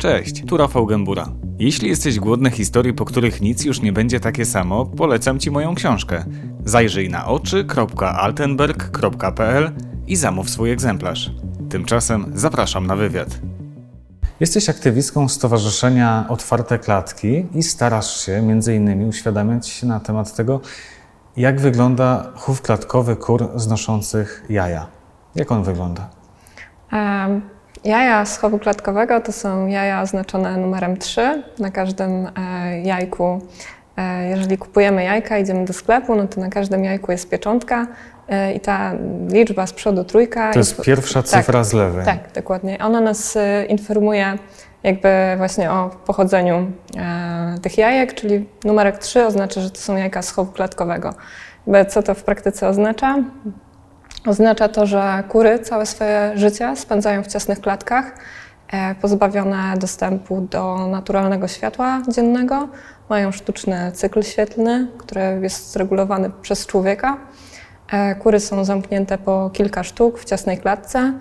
Cześć, tu Rafał Gębura. Jeśli jesteś głodny historii, po których nic już nie będzie takie samo, polecam Ci moją książkę. Zajrzyj na oczy.altenberg.pl i zamów swój egzemplarz. Tymczasem zapraszam na wywiad. Jesteś aktywistką Stowarzyszenia Otwarte Klatki i starasz się innymi uświadamiać się na temat tego, jak wygląda chów klatkowy kur znoszących jaja. Jak on wygląda? Um, jaja z chowu klatkowego to są jaja oznaczone numerem 3 na każdym e, jajku. E, jeżeli kupujemy jajka, idziemy do sklepu, no to na każdym jajku jest pieczątka e, i ta liczba z przodu trójka. To jest pierwsza cyfra tak, z lewej. Tak, dokładnie. Ona nas informuje jakby właśnie o pochodzeniu tych jajek, czyli numerek 3 oznacza, że to są jajka z chowu klatkowego. Co to w praktyce oznacza? Oznacza to, że kury całe swoje życie spędzają w ciasnych klatkach, e, pozbawione dostępu do naturalnego światła dziennego. Mają sztuczny cykl świetlny, który jest zregulowany przez człowieka. E, kury są zamknięte po kilka sztuk w ciasnej klatce.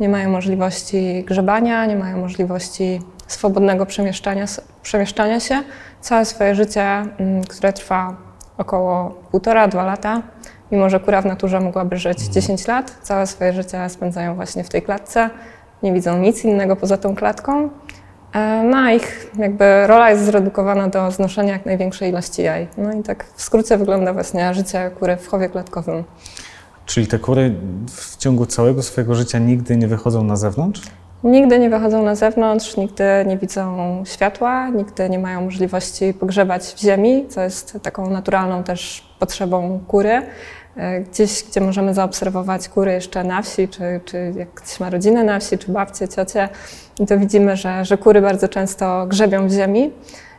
Nie mają możliwości grzebania, nie mają możliwości swobodnego przemieszczania, przemieszczania się. Całe swoje życie, mm, które trwa około półtora-dwa lata, Mimo, że kura w naturze mogłaby żyć 10 lat, całe swoje życie spędzają właśnie w tej klatce, nie widzą nic innego poza tą klatką. E, no a ich jakby rola jest zredukowana do znoszenia jak największej ilości jaj. No i tak w skrócie wygląda właśnie życie kury w chowie klatkowym. Czyli te kury w ciągu całego swojego życia nigdy nie wychodzą na zewnątrz? Nigdy nie wychodzą na zewnątrz, nigdy nie widzą światła, nigdy nie mają możliwości pogrzebać w ziemi, co jest taką naturalną też potrzebą kury. E, gdzieś, gdzie możemy zaobserwować kury jeszcze na wsi, czy, czy jak ktoś ma rodzinę na wsi, czy babcie, ciocie, to widzimy, że, że kury bardzo często grzebią w ziemi.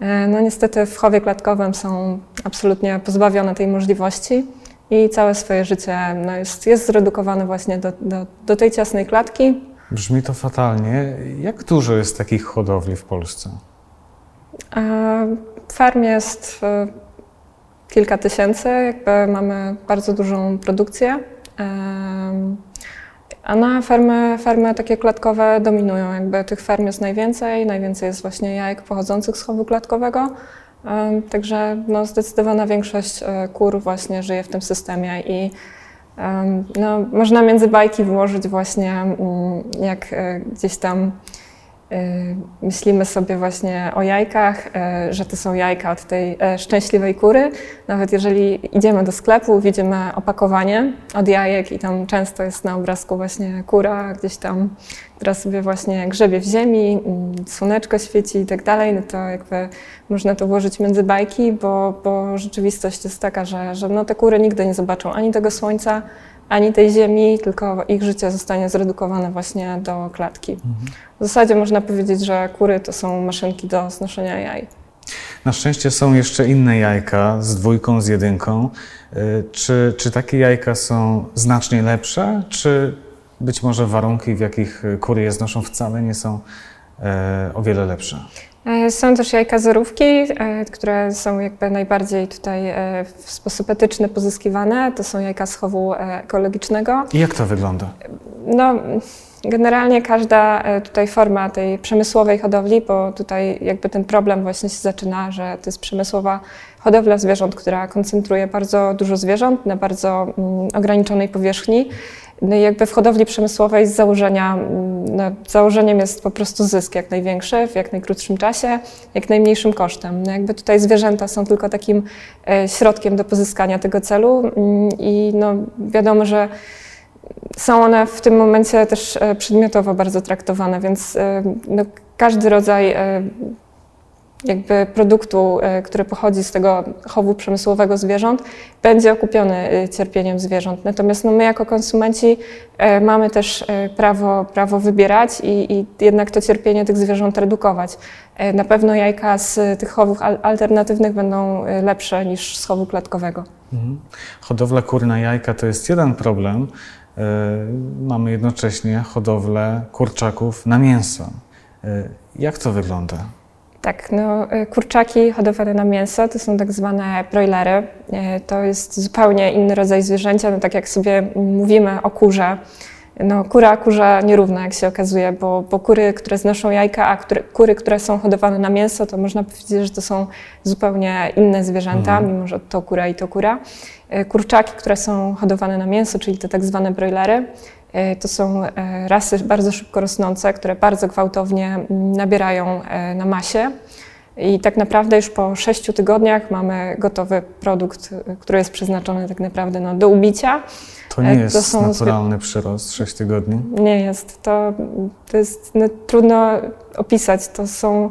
E, no niestety w chowie klatkowym są absolutnie pozbawione tej możliwości i całe swoje życie no, jest, jest zredukowane właśnie do, do, do tej ciasnej klatki. Brzmi to fatalnie. Jak dużo jest takich hodowli w Polsce? E, farm jest kilka tysięcy, jakby mamy bardzo dużą produkcję. A na fermy, fermy takie klatkowe dominują, jakby tych ferm jest najwięcej, najwięcej jest właśnie jajek pochodzących z chowu klatkowego. Także no, zdecydowana większość e, kur właśnie żyje w tym systemie i no, można między bajki włożyć właśnie mm, jak e, gdzieś tam myślimy sobie właśnie o jajkach, y, że to są jajka od tej e, szczęśliwej kury. Nawet jeżeli idziemy do sklepu, widzimy opakowanie od jajek i tam często jest na obrazku właśnie kura gdzieś tam, która sobie właśnie grzebie w ziemi, mm, słoneczko świeci i tak dalej, no to jakby można to włożyć między bajki, bo, bo rzeczywistość jest taka, że, że no te kury nigdy nie zobaczą ani tego słońca, ani tej ziemi, tylko ich życie zostanie zredukowane właśnie do klatki. Mhm. W zasadzie można powiedzieć, że kury to są maszynki do znoszenia jaj. Na szczęście są jeszcze inne jajka z dwójką, z jedynką. Y, czy, czy takie jajka są znacznie lepsze, czy być może warunki, w jakich kury je znoszą, wcale nie są e, o wiele lepsze? E, są też jajka zerówki, e, które są jakby najbardziej tutaj e, w sposób etyczny pozyskiwane. To są jajka z chowu ekologicznego. I jak to wygląda? No, generalnie każda tutaj forma tej przemysłowej hodowli, bo tutaj jakby ten problem właśnie się zaczyna, że to jest przemysłowa hodowla zwierząt, która koncentruje bardzo dużo zwierząt na bardzo mm, ograniczonej powierzchni. No jakby w hodowli przemysłowej z założenia, mm, no, założeniem jest po prostu zysk jak największy, w jak najkrótszym czasie, jak najmniejszym kosztem. No jakby tutaj zwierzęta są tylko takim e, środkiem do pozyskania tego celu mm, i no wiadomo, że są one w tym momencie też e, przedmiotowo bardzo traktowane, więc e, no, każdy rodzaj jakby produktu, e, który pochodzi z tego chowu przemysłowego zwierząt, będzie okupiony e, cierpieniem zwierząt. Natomiast no my jako konsumenci e, mamy też prawo, prawo wybierać i, i jednak to cierpienie tych zwierząt redukować. Na pewno jajka z tych chowów alternatywnych będą lepsze niż z chowu klatkowego. Mhm. Hodowla kur na jajka to jest jeden problem. Mamy jednocześnie hodowlę kurczaków na mięso. Jak to wygląda? Tak, no, y, kurczaki hodowane na mięso to są tak zwane broilery. Y, to jest zupełnie inny rodzaj zwierzęcia, no, tak jak sobie mówimy o kurze, no, kura kurza nierówna, jak się okazuje, bo, bo kury, które znoszą jajka, a które, kury, które są hodowane na mięso, to można powiedzieć, że to są zupełnie inne zwierzęta, mhm. mimo że to kura i to kura. E, kurczaki, które są hodowane na mięso, czyli te tak zwane broilery, e, to są e, rasy bardzo szybko rosnące, które bardzo gwałtownie nabierają na masie. I tak naprawdę już po sześciu tygodniach mamy gotowy produkt, który jest przeznaczony tak naprawdę no, do ubicia. To nie jest to są naturalny przyrost 6 tygodni? Nie jest. To, to jest no, trudno opisać. To, są,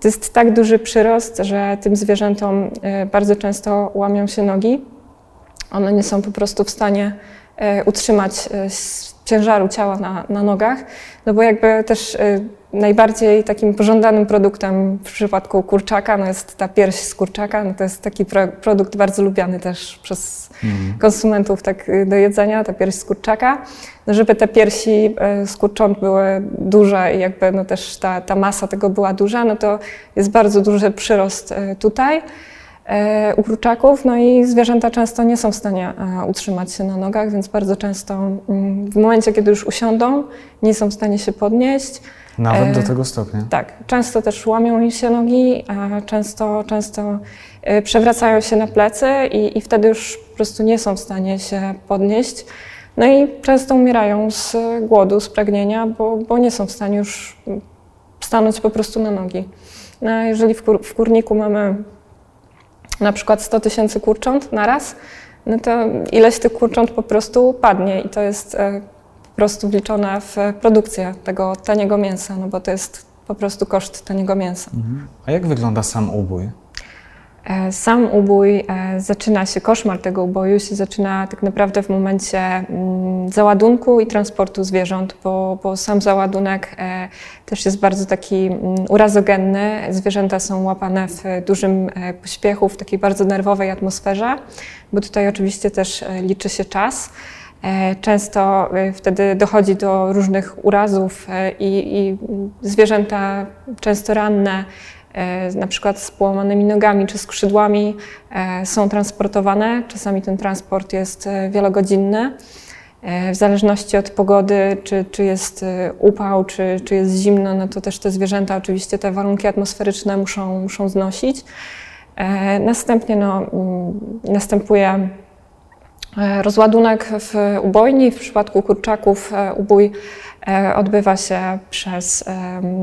to jest tak duży przyrost, że tym zwierzętom bardzo często łamią się nogi. One nie są po prostu w stanie e, utrzymać e, ciężaru ciała na, na nogach, no bo jakby też e, najbardziej takim pożądanym produktem w przypadku kurczaka no jest ta pierś z kurczaka. No to jest taki pro, produkt bardzo lubiany też przez mm. konsumentów tak do jedzenia, ta pierś z kurczaka. No żeby te piersi z kurcząt były duże i jakby no też ta, ta masa tego była duża, no to jest bardzo duży przyrost tutaj. E, u kurczaków, no i zwierzęta często nie są w stanie e, utrzymać się na nogach, więc bardzo często mm, w momencie, kiedy już usiądą, nie są w stanie się podnieść. Nawet e, do tego stopnia? Tak. Często też łamią im się nogi, a często, często przewracają się na plecy i, i wtedy już po prostu nie są w stanie się podnieść. No i często umierają z głodu, z pragnienia, bo, bo nie są w stanie już stanąć po prostu na nogi. No, jeżeli w, kur, w kurniku mamy na przykład 100 tysięcy kurcząt na raz, no to ileś tych kurcząt po prostu padnie i to jest e, po prostu wliczone w produkcję tego taniego mięsa, no bo to jest po prostu koszt taniego mięsa. Mhm. A jak wygląda sam ubój? E, sam ubój e, zaczyna się, koszmar tego uboju się zaczyna tak naprawdę w momencie mm, załadunku i transportu zwierząt, bo, bo sam załadunek e, też jest bardzo taki mm, urazogenny. Zwierzęta są łapane w dużym pośpiechu, w takiej bardzo nerwowej atmosferze, bo tutaj oczywiście też liczy się czas. Często wtedy dochodzi do różnych urazów i, i zwierzęta często ranne na przykład z połamanymi nogami czy skrzydłami e, są transportowane. Czasami ten transport jest e, wielogodzinny. W zależności od pogody, czy, czy jest upał, czy, czy jest zimno, no to też te zwierzęta oczywiście te warunki atmosferyczne muszą, muszą znosić. Następnie no, mm, następuje rozładunek w ubojni. W przypadku kurczaków ubój E, odbywa się przez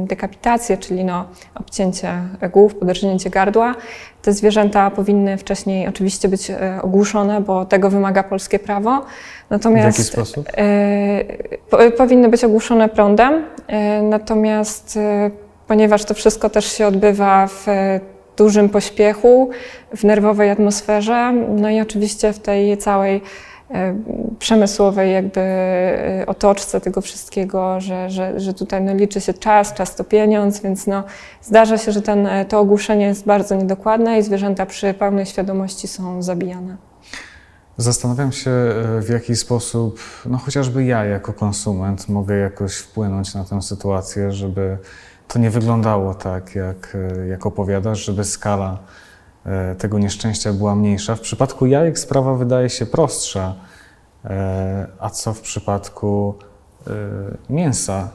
dekapitację, czyli no, obcięcie głów, poderżnięcie gardła. Te zwierzęta powinny wcześniej oczywiście być e, ogłuszone, bo tego wymaga polskie prawo. Natomiast w jaki sposób? E, powinny być ogłuszone prądem, natomiast ponieważ to wszystko też się odbywa w dużym pośpiechu, w nerwowej atmosferze, no i oczywiście w tej całej E, przemysłowej jakby e, otoczce tego wszystkiego, że, że, że tutaj no, liczy się czas, czas to pieniądz, więc no, zdarza się, że ten, to ogłuszenie jest bardzo niedokładne i zwierzęta przy pełnej świadomości są zabijane. Zastanawiam się, e, w jaki sposób, no chociażby ja jako konsument mogę jakoś wpłynąć na tę sytuację, żeby to nie wyglądało tak, jak, jak opowiadasz, żeby skala E, tego nieszczęścia była mniejsza. W przypadku jajek sprawa wydaje się prostsza, e, a co w przypadku e, mięsa?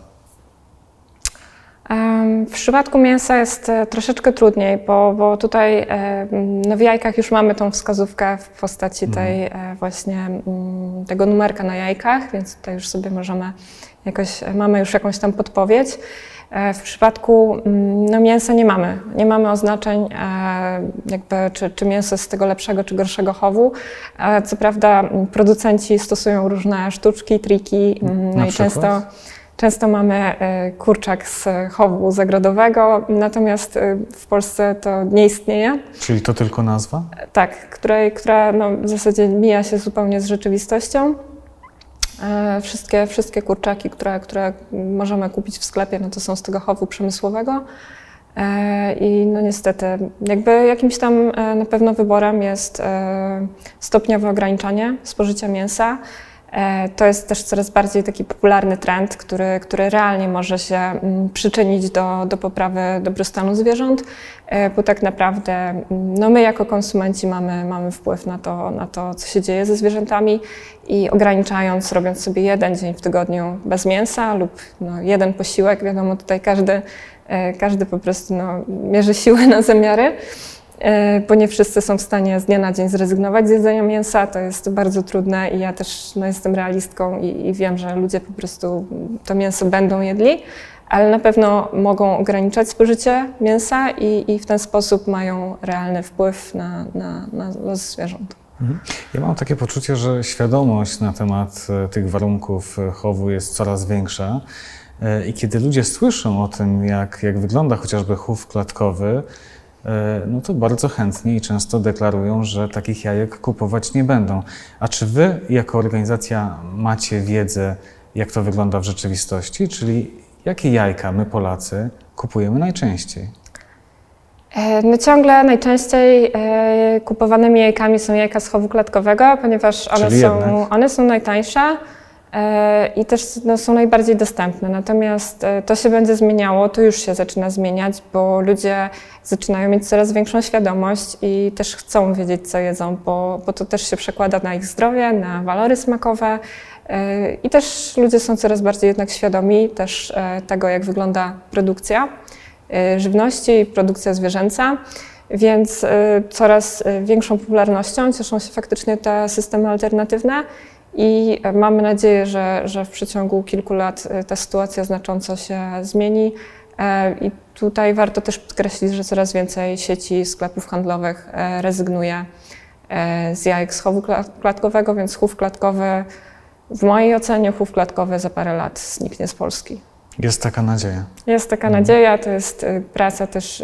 W przypadku mięsa jest troszeczkę trudniej, bo, bo tutaj no w jajkach już mamy tą wskazówkę w postaci mhm. tej właśnie mm, tego numerka na jajkach, więc tutaj już sobie możemy jakoś, mamy już jakąś tam podpowiedź. E, w przypadku mm, no, mięsa nie mamy. Nie mamy oznaczeń, e, jakby, czy, czy mięso jest z tego lepszego czy gorszego chowu. E, co prawda producenci stosują różne sztuczki, triki, mm, no Na i często, często mamy kurczak z chowu zagrodowego, natomiast w Polsce to nie istnieje. Czyli to tylko nazwa? Tak, której, która no, w zasadzie mija się zupełnie z rzeczywistością. E, wszystkie, wszystkie kurczaki, które, które możemy kupić w sklepie, no to są z tego chowu przemysłowego. E, I no niestety, jakby jakimś tam e, na pewno wyborem jest stopniowe ograniczanie spożycia mięsa. To jest też coraz bardziej taki popularny trend, który, który realnie może się mm, przyczynić do, do poprawy dobrostanu zwierząt, bo tak naprawdę mm, no my jako konsumenci mamy, mamy wpływ na to, na to, co się dzieje ze zwierzętami i ograniczając, robiąc sobie jeden dzień w tygodniu bez mięsa lub no, jeden posiłek, wiadomo, tutaj każdy, e, każdy po prostu no, mierzy siłę na zamiary. E, bo nie wszyscy są w stanie z dnia na dzień zrezygnować z jedzenia mięsa. To jest bardzo trudne i ja też no, jestem realistką i, i wiem, że ludzie po prostu to mięso będą jedli, ale na pewno mogą ograniczać spożycie mięsa i, i w ten sposób mają realny wpływ na, na, na los zwierząt. Mhm. Ja mam takie poczucie, że świadomość na temat e, tych warunków e, chowu jest coraz większa. I kiedy ludzie słyszą o tym, jak, jak wygląda chociażby chów klatkowy, E, no to bardzo chętnie i często deklarują, że takich jajek kupować nie będą. A czy Wy jako organizacja macie wiedzę, jak to wygląda w rzeczywistości? Czyli jakie jajka my Polacy kupujemy najczęściej? No ciągle najczęściej e, kupowanymi jajkami są jajka z chowu klatkowego, ponieważ one, są, one są najtańsze. E, i też no, są najbardziej dostępne. Natomiast to się będzie zmieniało, to już się zaczyna zmieniać, bo ludzie zaczynają mieć coraz większą świadomość i też chcą wiedzieć, co jedzą, bo, bo to też się przekłada na ich zdrowie, na walory smakowe. I też ludzie są coraz bardziej jednak świadomi też tego, jak wygląda produkcja żywności i produkcja zwierzęca. Więc coraz większą popularnością cieszą się faktycznie te systemy alternatywne i mamy nadzieję, że, że w przeciągu kilku lat e, ta sytuacja znacząco się zmieni. E, I tutaj warto też podkreślić, że coraz więcej sieci sklepów handlowych e, rezygnuje z jajek z chowu klatkowego, więc chów klatkowy, w mojej ocenie, chów klatkowy za parę lat zniknie z Polski. Jest taka nadzieja. Jest taka mhm. nadzieja, to jest praca też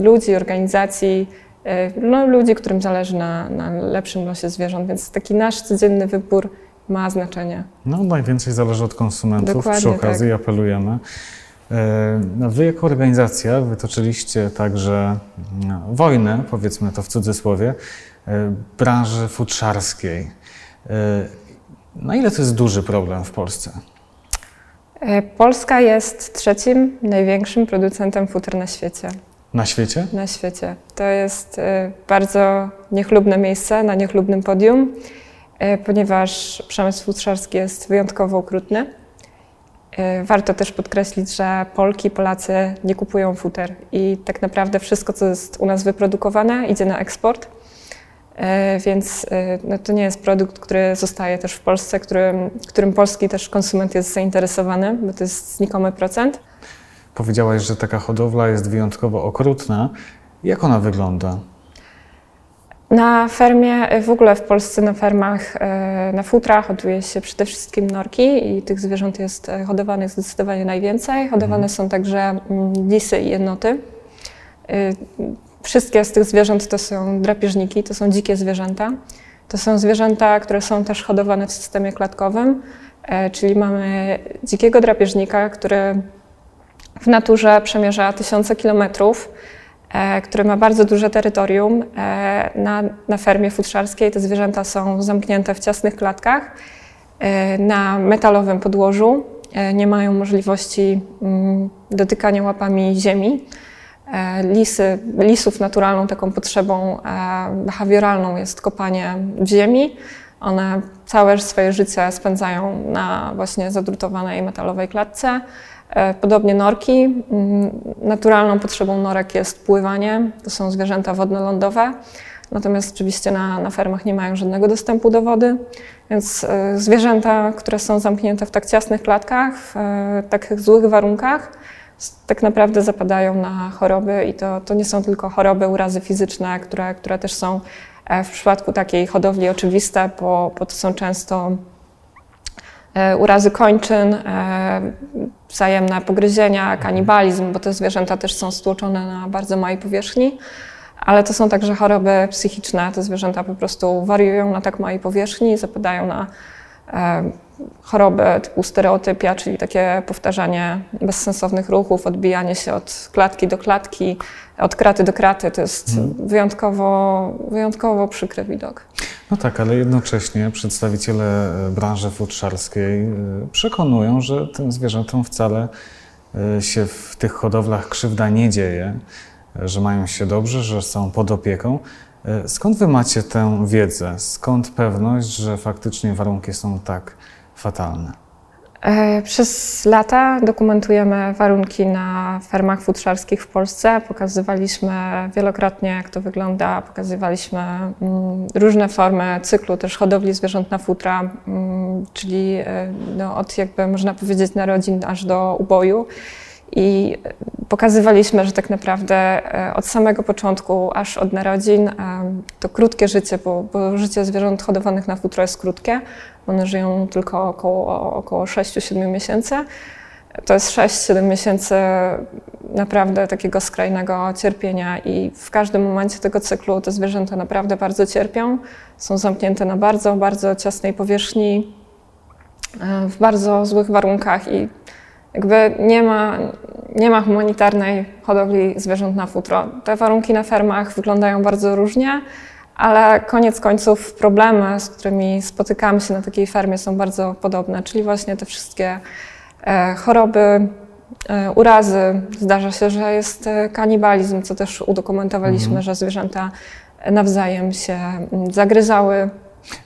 ludzi, organizacji, E, no, ludzi, którym zależy na, na lepszym losie zwierząt, więc taki nasz codzienny wybór ma znaczenie. No, najwięcej zależy od konsumentów. Dokładnie, Przy okazji tak. apelujemy. E, wy jako organizacja wytoczyliście także no, wojnę, powiedzmy to w cudzysłowie, e, branży futrzarskiej. Na ile to jest duży problem w Polsce? Polska jest trzecim największym producentem futr na świecie. Na świecie? Na świecie. To jest y, bardzo niechlubne miejsce na niechlubnym podium, y, ponieważ przemysł futrzarski jest wyjątkowo okrutny. Warto też podkreślić, że Polki, Polacy nie kupują futer i tak naprawdę wszystko, co jest u nas wyprodukowane, idzie na eksport. Więc no, to nie jest produkt, który zostaje też w Polsce, którym, którym polski też konsument jest zainteresowany, bo to jest znikomy procent. Powiedziałaś, że taka hodowla jest wyjątkowo okrutna. Jak ona wygląda? Na fermie, w ogóle w Polsce na fermach, e, na futrach hoduje się przede wszystkim norki i tych zwierząt jest e, hodowanych zdecydowanie najwięcej. Hodowane mhm. są także mm, lisy i jednoty. E, wszystkie z tych zwierząt to są drapieżniki, to są dzikie zwierzęta. To są zwierzęta, które są też hodowane w systemie klatkowym, czyli mamy dzikiego drapieżnika, który w naturze przemierza tysiące kilometrów, e, który ma bardzo duże terytorium. E, na, na fermie futrzarskiej te zwierzęta są zamknięte w ciasnych klatkach e, na metalowym podłożu. Nie mają możliwości mm, dotykania łapami ziemi. Lisy, lisów naturalną taką potrzebą behawioralną jest kopanie w ziemi. One całe swoje życie spędzają na właśnie zadrutowanej metalowej klatce. E, podobnie norki. Mm, naturalną potrzebą norek jest pływanie. To są zwierzęta wodno-lądowe. Natomiast oczywiście na, na fermach nie mają żadnego dostępu do wody, więc e, zwierzęta, które są zamknięte w tak ciasnych klatkach, w e, takich złych warunkach, tak naprawdę zapadają na choroby i to, to nie są tylko choroby, urazy fizyczne, które, które też są w przypadku takiej hodowli oczywiste, bo, bo to są często urazy kończyn, wzajemne pogryzienia, kanibalizm, bo te zwierzęta też są stłoczone na bardzo małej powierzchni, ale to są także choroby psychiczne. Te zwierzęta po prostu wariują na tak małej powierzchni, zapadają na e, choroby typu stereotypia, czyli takie powtarzanie bezsensownych ruchów, odbijanie się od klatki do klatki, od kraty do kraty. To jest hmm. wyjątkowo, wyjątkowo przykry widok. No tak, ale jednocześnie przedstawiciele e, branży futrzarskiej e, przekonują, że tym zwierzętom wcale e, się w tych hodowlach krzywda nie dzieje, że mają się dobrze, że są pod opieką. Skąd wy macie tę wiedzę? Skąd pewność, że faktycznie warunki są tak fatalne? E, przez lata dokumentujemy warunki na fermach futrzarskich w Polsce. Pokazywaliśmy wielokrotnie, jak to wygląda. Pokazywaliśmy mm, różne formy cyklu też hodowli zwierząt na futra, mm, czyli e, no, od jakby można powiedzieć narodzin aż do uboju. I pokazywaliśmy, że tak naprawdę e, od samego początku, aż od narodzin, e, to krótkie życie, bo, bo życie zwierząt hodowanych na futro jest krótkie. One żyją tylko około, około 6-7 miesięcy. To jest 6-7 miesięcy naprawdę takiego skrajnego cierpienia i w każdym momencie tego cyklu te zwierzęta naprawdę bardzo cierpią. Są zamknięte na bardzo, bardzo ciasnej powierzchni, e, w bardzo złych warunkach i jakby nie ma, nie ma humanitarnej hodowli zwierząt na futro. Te warunki na fermach wyglądają bardzo różnie, ale koniec końców problemy, z którymi spotykamy się na takiej fermie są bardzo podobne, czyli właśnie te wszystkie e, choroby, e, urazy. Zdarza się, że jest e, kanibalizm, co też udokumentowaliśmy, mhm. że zwierzęta nawzajem się mm, zagryzały.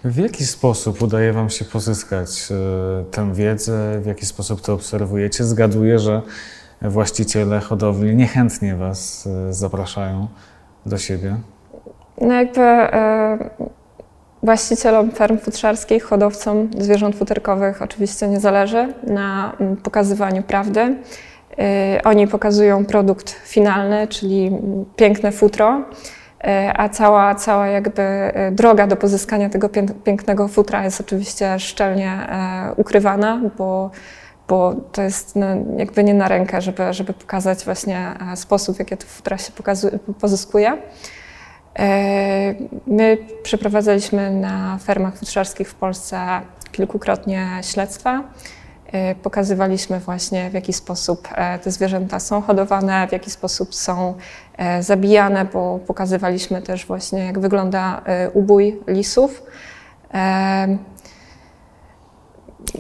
W jaki sposób udaje Wam się pozyskać e, tę wiedzę? W jaki sposób to obserwujecie? Zgaduję, że właściciele hodowli niechętnie Was e, zapraszają do siebie. No jakby e, właścicielom ferm futrzarskich, hodowcom zwierząt futerkowych oczywiście nie zależy na mm, pokazywaniu prawdy. Oni pokazują produkt finalny, czyli piękne futro. E, a cała, cała jakby e, droga do pozyskania tego pięknego futra jest oczywiście szczelnie e, ukrywana, bo, bo to jest no, jakby nie na rękę, żeby, żeby pokazać właśnie sposób, w jaki to futra się pokazuje, pozyskuje. My przeprowadzaliśmy na fermach futrzarskich w Polsce kilkukrotnie śledztwa. E, pokazywaliśmy właśnie, w jaki sposób e, te zwierzęta są hodowane, w jaki sposób są e, zabijane, bo pokazywaliśmy też właśnie, jak wygląda ubój lisów.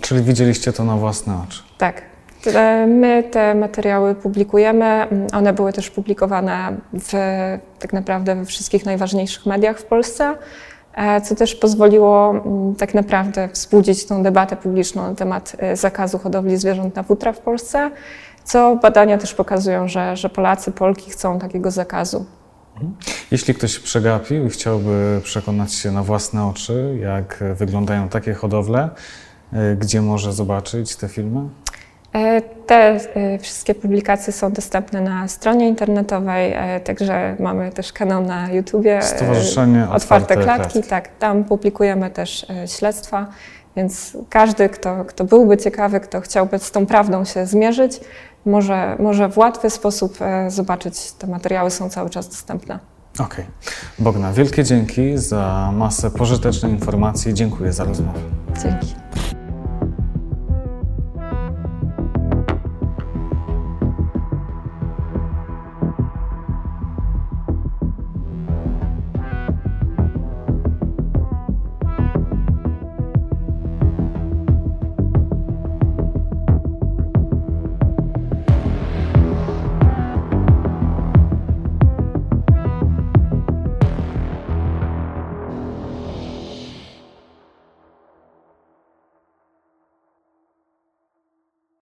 Czyli widzieliście to na własne oczy? Tak. My te materiały publikujemy. One były też publikowane w, tak naprawdę we wszystkich najważniejszych mediach w Polsce. E, co też pozwoliło mm, tak naprawdę wzbudzić tą debatę publiczną na temat e, zakazu hodowli zwierząt na futra w Polsce, co badania też pokazują, że, że Polacy, Polki chcą takiego zakazu. Mhm. Jeśli ktoś przegapił i chciałby przekonać się na własne oczy, jak wyglądają takie hodowle, e, gdzie może zobaczyć te filmy? E, te e, wszystkie publikacje są dostępne na stronie internetowej, e, także mamy też kanał na YouTubie. Stowarzyszenie Otwarte, Otwarte klatki. klatki. Tak, tam publikujemy też śledztwa, więc każdy, kto, kto byłby ciekawy, kto chciałby z tą prawdą się zmierzyć, może, może w łatwy sposób zobaczyć. Te materiały są cały czas dostępne. Okej. Okay. Bogna, wielkie dzięki za masę pożytecznej informacji. Dziękuję za rozmowę. Dzięki.